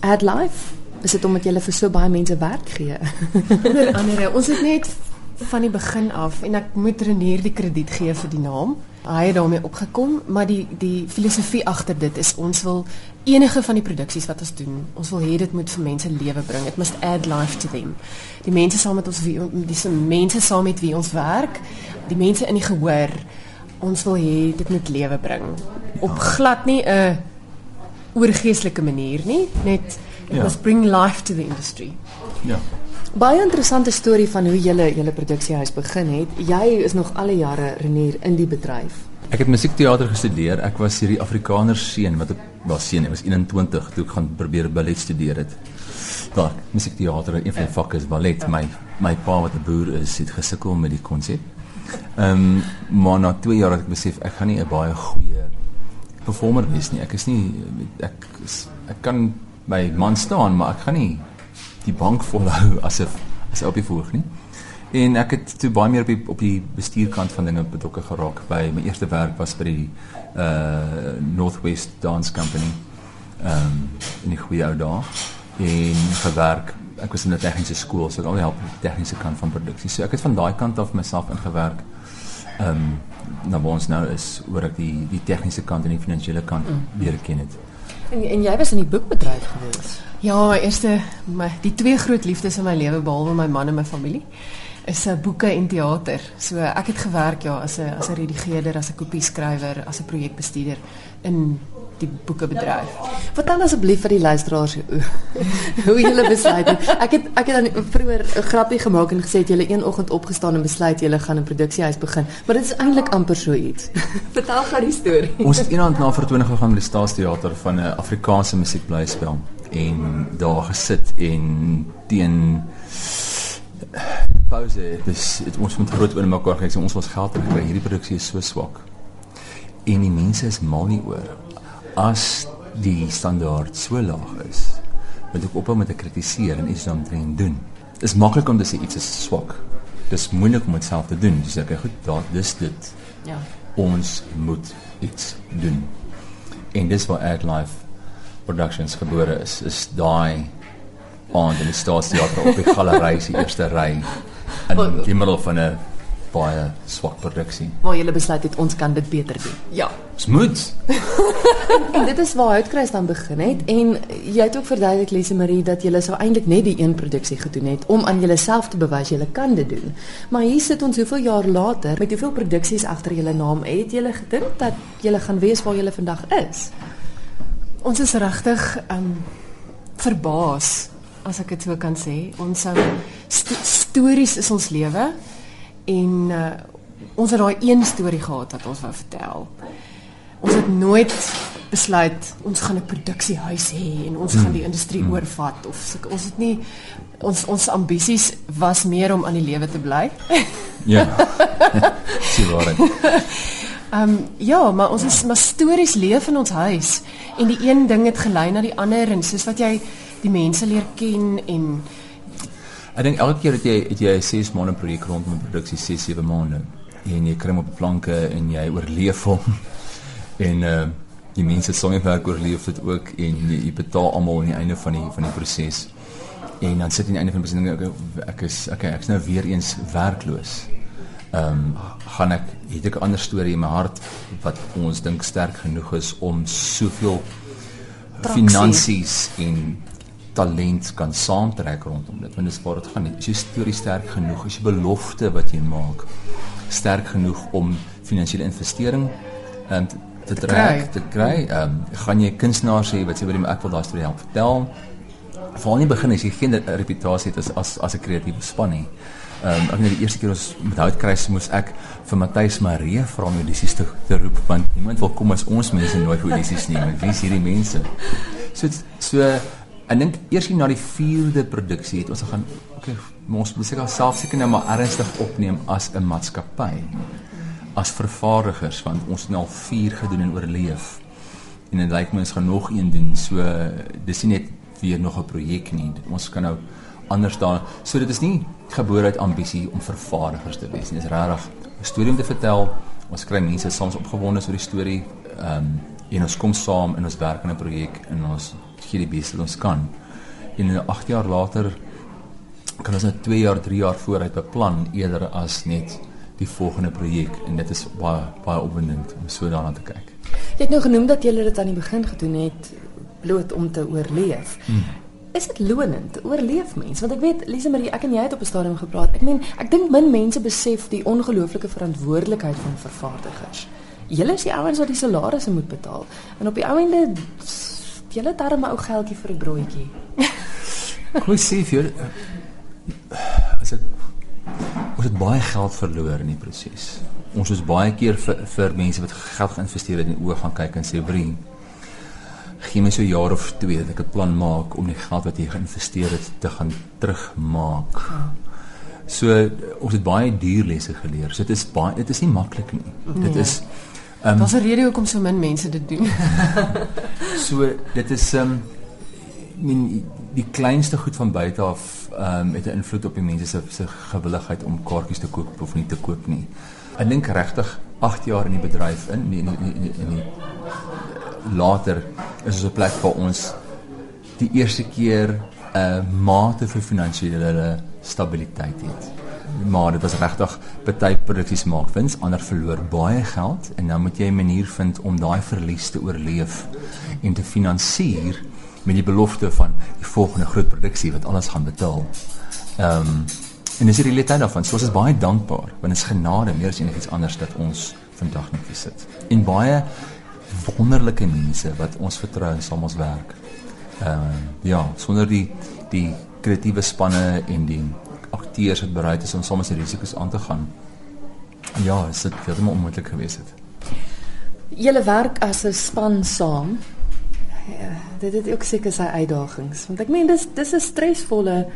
Ad Life? Is dit omdat jy vir so baie mense werk gee? Onder andere, ons het net van die begin af en ek moet Renier die krediet gee vir die naam. Hy het daarmee opgekom, maar die die filosofie agter dit is ons wil enige van die produksies wat ons doen, ons wil hê dit moet vir mense lewe bring. It must add life to them. Die mense saam met ons wie dis mense saam met wie ons werk, die mense in die gehoor, ons wil hê dit moet lewe bring. Op glad nie 'n oorgeestelike manier nie, net it ja. must bring life to the industry. Ja. Baie interessante storie van hoe julle julle produksiehuis begin het. Jy is nog al die jare Renier in die bedryf. Ek het musiekteater gestudeer. Ek was hierdie Afrikaner seun wat ek was seun, ek was 21 toe ek gaan probeer ballet studeer het. Daar, musiekteater, een van die vakke is ballet. My my pa wat 'n boer is, het gesukkel met die konsep. Ehm, um, maar na 2 jaar het ek besef ek gaan nie 'n baie goeie performer wees nie. Ek is nie ek ek kan by man staan, maar ek gaan nie die bank volhou as 'n as 'n op die voog nie. En ek het toe baie meer op die op die bestuurkant van dinge betrokke geraak. By my eerste werk was by die uh Northwest Dance Company. Ehm um, in die goeie ou dae en gewerk. Ek was in 'n tegniese skool, so ek al help met die tegniese kant van produksie. So ek het van daai kant af myself ingewerk. Ehm um, nou waar ons nou is oor ek die die tegniese kant en die finansiële kant mm. leer ken het. En en jy was in die boekbedryf gewees. Ja, eerste my die twee groot liefdes in my lewe behalwe my man en my familie is 'n boeke en teater. So ek het gewerk ja as 'n as 'n redigeerder, as 'n kopieskrywer, as 'n projekbestuurder in die boekebedryf. Vertel asseblief vir die luisteraars hoe jy besluit het. Ek het ek het dan vroeër 'n grappie gemaak en gesê het een oggend opgestaan en besluit jy gaan 'n produksiehuis begin, maar dit is eintlik amper so iets. Vertel gou die storie. Ons het eendag na vertoning gegaan by die Staatsteater van 'n Afrikaanse musiekblyspel en daar gesit en teen pause dis dit ons moet groot oor mekaar kyk ons was geld kry hierdie produksie is so swak en die mense is mal nie oor as die standaard so laag is moet ek ophou met te kritiseer en iets dan doen. Is maklik om te sê iets is swak. Dis moeilik om dit self te doen. Dis ek goed daar dis dit. Ja. Ons moet iets doen. En dis wat ad life Productions gebore is, is daai aand in die Staatsteater op die galery se eerste ry in die middel van 'n baie swak produksie. Waar jy besluit het ons kan dit beter doen. Ja, smooth. en dit is waar Houtkruis dan begin het en jy het ook verduidelik Lise Marie dat jy sou eintlik net die een produksie gedoen het om aan jouself te bewys jy kan dit doen. Maar hier sit ons soveel jaar later met hoeveel produksies agter jou naam. Het jy gedink dat jy gaan wees waar jy vandag is? Ons is regtig um verbaas as ek dit so kan sê. Ons sou st stories is ons lewe en uh, ons het daai een storie gehad wat ons wou vertel. Ons het nooit besluit ons gaan 'n produksiehuis hê en ons hmm. gaan die industrie hmm. oorvat of so, ons het nie ons ons ambisies was meer om aan die lewe te bly. ja. Sien waar. Ehm um, ja, maar ons is maar stories leef in ons huis en die een ding het gelei na die ander en soos wat jy die mense leer ken en ek dink elke keer dat jy het jy 'n 6 maande projek rondom 'n produksie 6 7 maande en jy kry hom op planke en jy oorleef hom en uh die mense songewerk oorleef dit ook en jy, jy betaal almal aan die einde van die van die proses en dan sit jy aan die einde van die proses ek, ek is okay ek's nou weer eens werkloos. Ehm um, gaan ek het ek 'n ander storie in my hart wat ons dink sterk genoeg is om soveel finansies en talent kan saamtrek rondom dit want dit is waar dit gaan is jou storie sterk genoeg is jou belofte wat jy maak sterk genoeg om finansiële investering um, te trek te kry ehm um, gaan jy kunstenaars hê wat sê wil ek wil daai storie help vertel veral nie begin as jy geen reputasie het as as as 'n kreatiewe span nie Ehm um, ek net die eerste keer ons met houtkruis moes ek vir Matthys Marie vra om audisies te, te roep want niemand wil kom as ons mense nooit vir audisies nie. Wie is hierdie mense? So so ek dink eers na die 4de produksie het ons gaan okay, ons moet seker self seker nou maar ernstig opneem as 'n maatskappy as vervaardigers want ons het nou al 4 gedoen en oorleef. En dit lyk my ons gaan nog een doen. So dis nie net weer nog 'n projek nie. Ons kan nou anders daar. So dit is nie gebore uit ambisie om vervaardigers te wees nie. Dit is regtig 'n storie om te vertel. Ons kry mense soms opgewonde oor die storie. Ehm um, en ons kom saam en ons werk aan 'n projek en ons gee die beste wat ons kan. En 8 jaar later kan ons net 2 jaar, 3 jaar vooruit beplan eerder as net die volgende projek en dit is baie baie opwindend om so daarna te kyk. Jy het nou genoem dat jy dit aan die begin gedoen het bloot om te oorleef. Hmm. Is dit lonend? Oorleef mens? Want ek weet Lise Marie, ek en jy het op 'n stadium gepraat. Ek meen, ek dink min mense besef die ongelooflike verantwoordelikheid van vervaardigers. Julle is die ouens wat die salarisse moet betaal en op die ou ende julle darm 'n ou geldjie vir 'n broodjie. Hoe sê jy? As ek ons het baie geld verloor in die proses. Ons is baie keer vir vir mense wat geld geïnvesteer het in oë gaan kyk en sê, "Vriend, gee my so 'n jaar of twee dat ek 'n plan maak om die geld wat jy geïnvesteer het te gaan terugmaak." Ja. So ons het baie duur lesse geleer. So dit is baie dit is nie maklik nie. Nee. Dit is um, Daar's 'n rede hoekom so min mense dit doen. so dit is um, min die kleinste goed van buite af um, het 'n invloed op die mense se se gewilligheid om kaartjies te koop of nie te koop nie. Ek dink regtig 8 jaar in die bedryf in in in, in, in die later is ons 'n plek waar ons die eerste keer 'n uh, mate vir finansiële stabiliteit het. Maar dit was regtig baie produksies maak wins, ander verloor baie geld en nou moet jy 'n manier vind om daai verlies te oorleef en te finansier met die belofte van die volgende groot produksie wat alles gaan betaal. Ehm um, en dis die realiteit daarvan. So ons is baie dankbaar want is genade meer as enigiets anders dat ons vandag nog hier sit. En baie wonderlike mense wat ons vertrou en saam ons werk. Ehm uh, ja, sonder die die kreatiewe spanne en die akteurs wat bereid is om met die risiko's aan te gaan. Ja, dit het heeltemal onmoontlik gewees het. Julle werk as 'n span saam. Ja, dit het ook seker sy uitdagings, want ek meen dis dis 'n stresvolle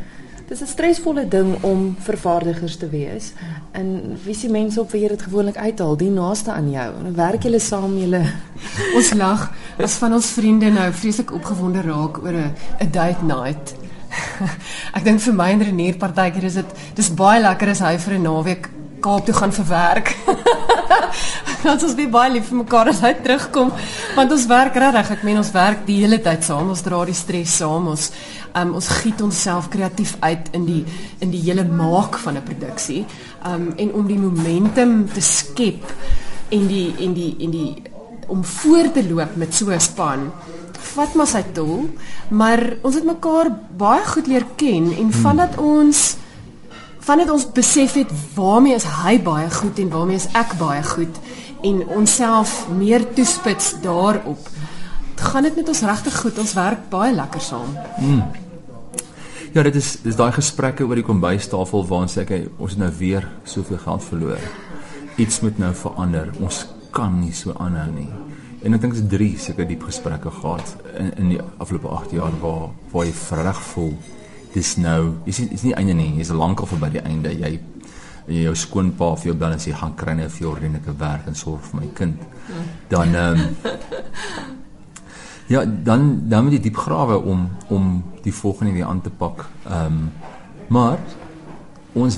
Dis 'n stresvolle ding om vervaardigers te wees. En wie se mense op wie jy dit gewoonlik uithaal, die naaste aan jou. En werk julle saam julle ons lag as van ons vriende nou vreeslik opgewonde raak oor 'n date night. Ek dink vir my en Renier partykeer is dit dis baie lekker as hy vir 'n naweek Kaap toe gaan vir werk. Ons is baie lief vir mekaar as hy terugkom, want ons werk regtig. Ek meen ons werk die hele tyd saam. Ons dra die stres saam. Ons um, ons giet onsself kreatief uit in die in die hele maak van 'n produksie. Um en om die momentum te skep en die en die en die om voor te loop met so 'n span vat maar sy tol, maar ons het mekaar baie goed leer ken en hmm. vandat ons vandat ons besef het waarmee is hy baie goed en waarmee is ek baie goed en onsself meer toespits daarop gaan dit met ons regtig goed. Ons werk baie lekker saam. Mm. ja dit is dis daai gesprekke oor die kombuistafel waar ons sê okay, ons het nou weer soveel geld verloor. Iets moet nou verander. Ons kan nie so aanhou nie en ek dink dit is drie sulke diep gesprekke gehad in in die afgelope 8 jaar waar waar jy vreg voel dis nou is is nie einde nie jy's lankal verby die einde. Jy jou skoonpa of jou dan as jy gaan kry net vir ordentlike werk en sorg vir my kind. Dan ehm um, ja dan dan moet jy diep grawe om om die volgende weer aan te pak. Ehm um, maar ons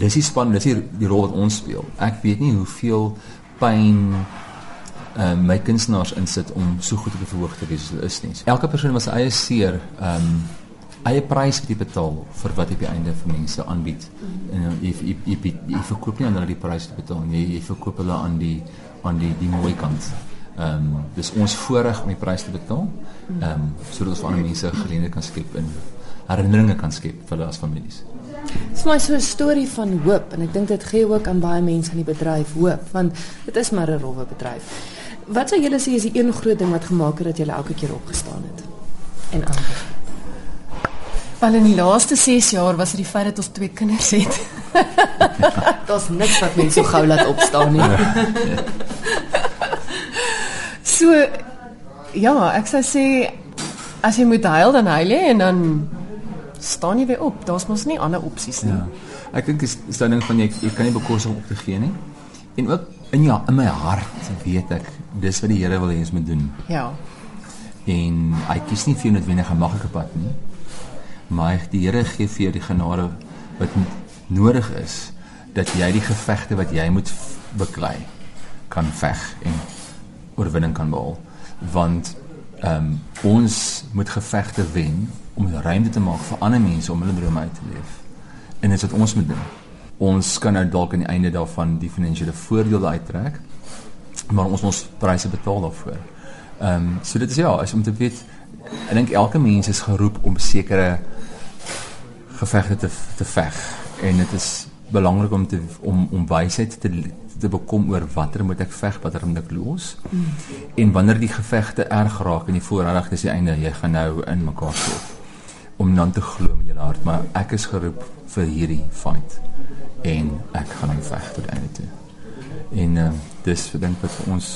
dis is span dis die, die rol wat ons speel. Ek weet nie hoeveel pyn um, my kunstenaars insit om so goed op die verhoog te wees as hulle is nie. Elke persoon wat sy eie seer um, eie prys wat jy betaal vir wat jy op die einde vir mense aanbied. En uh, jy, jy, jy, jy, jy verkoop nie aan hulle die prys te betaal nie. Jy, jy verkoop hulle aan die aan die die mooi kant. Ehm um, dis ons voorreg om die prys te betaal. Ehm um, sodat ons vir ander mense geleentheid kan skep en herinneringe kan skep vir hulle as families. Dit is maar so 'n storie van hoop en ek dink dit gee ook aan baie mense in die bedryf hoop want dit is maar 'n rowwe bedryf. Wat sou julle sê is die een groot ding wat gemaak het dat julle elke keer opgestaan het? En anders. Wel in die laaste 6 jaar was dit die feit dat ons twee kinders het. Daar's niks wat mense so gou laat opstaan nie. so ja, ek sou sê as jy moet huil dan huil jy en dan staan jy weer op. Daar's mos nie ander opsies nie. Ja. Ek dink dis is 'n ding van jy jy kan nie bekostig om op te gee nie. En ook in ja, in my hart weet ek dis wat die Here wil hê ons moet doen. Ja. En hy kies nie vir noodwendig 'n maklike pad nie. Maar die Here gee vir jou die genade wat nodig is dat jy die gevegte wat jy moet beklei kan veg en oorwinning kan behaal. Want Ehm um, ons moet gevegte wen om ruimte te maak vir ander mense om hulle drome uit te leef. En dit is wat ons moet doen. Ons kan nou dalk aan die einde daarvan die finansiële voordele uittrek, maar ons moet ons pryse betaal daarvoor. Ehm um, so dit is ja, is om te weet ek dink elke mens is geroep om sekere gevegte te te veg en dit is belangrik om te om om wysheid te te bekom oor watter moet ek veg, watter moet ek los. Mm. En wanneer die gevegte erg raak en die voorradig is die einde, jy gaan nou in mekaar stop om dan te glo met jou hart, maar ek is geroep vir hierdie fight en ek gaan hom veg tot einde toe. En uh, dis vir dink wat vir ons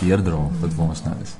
deurdra wat vir ons nou is.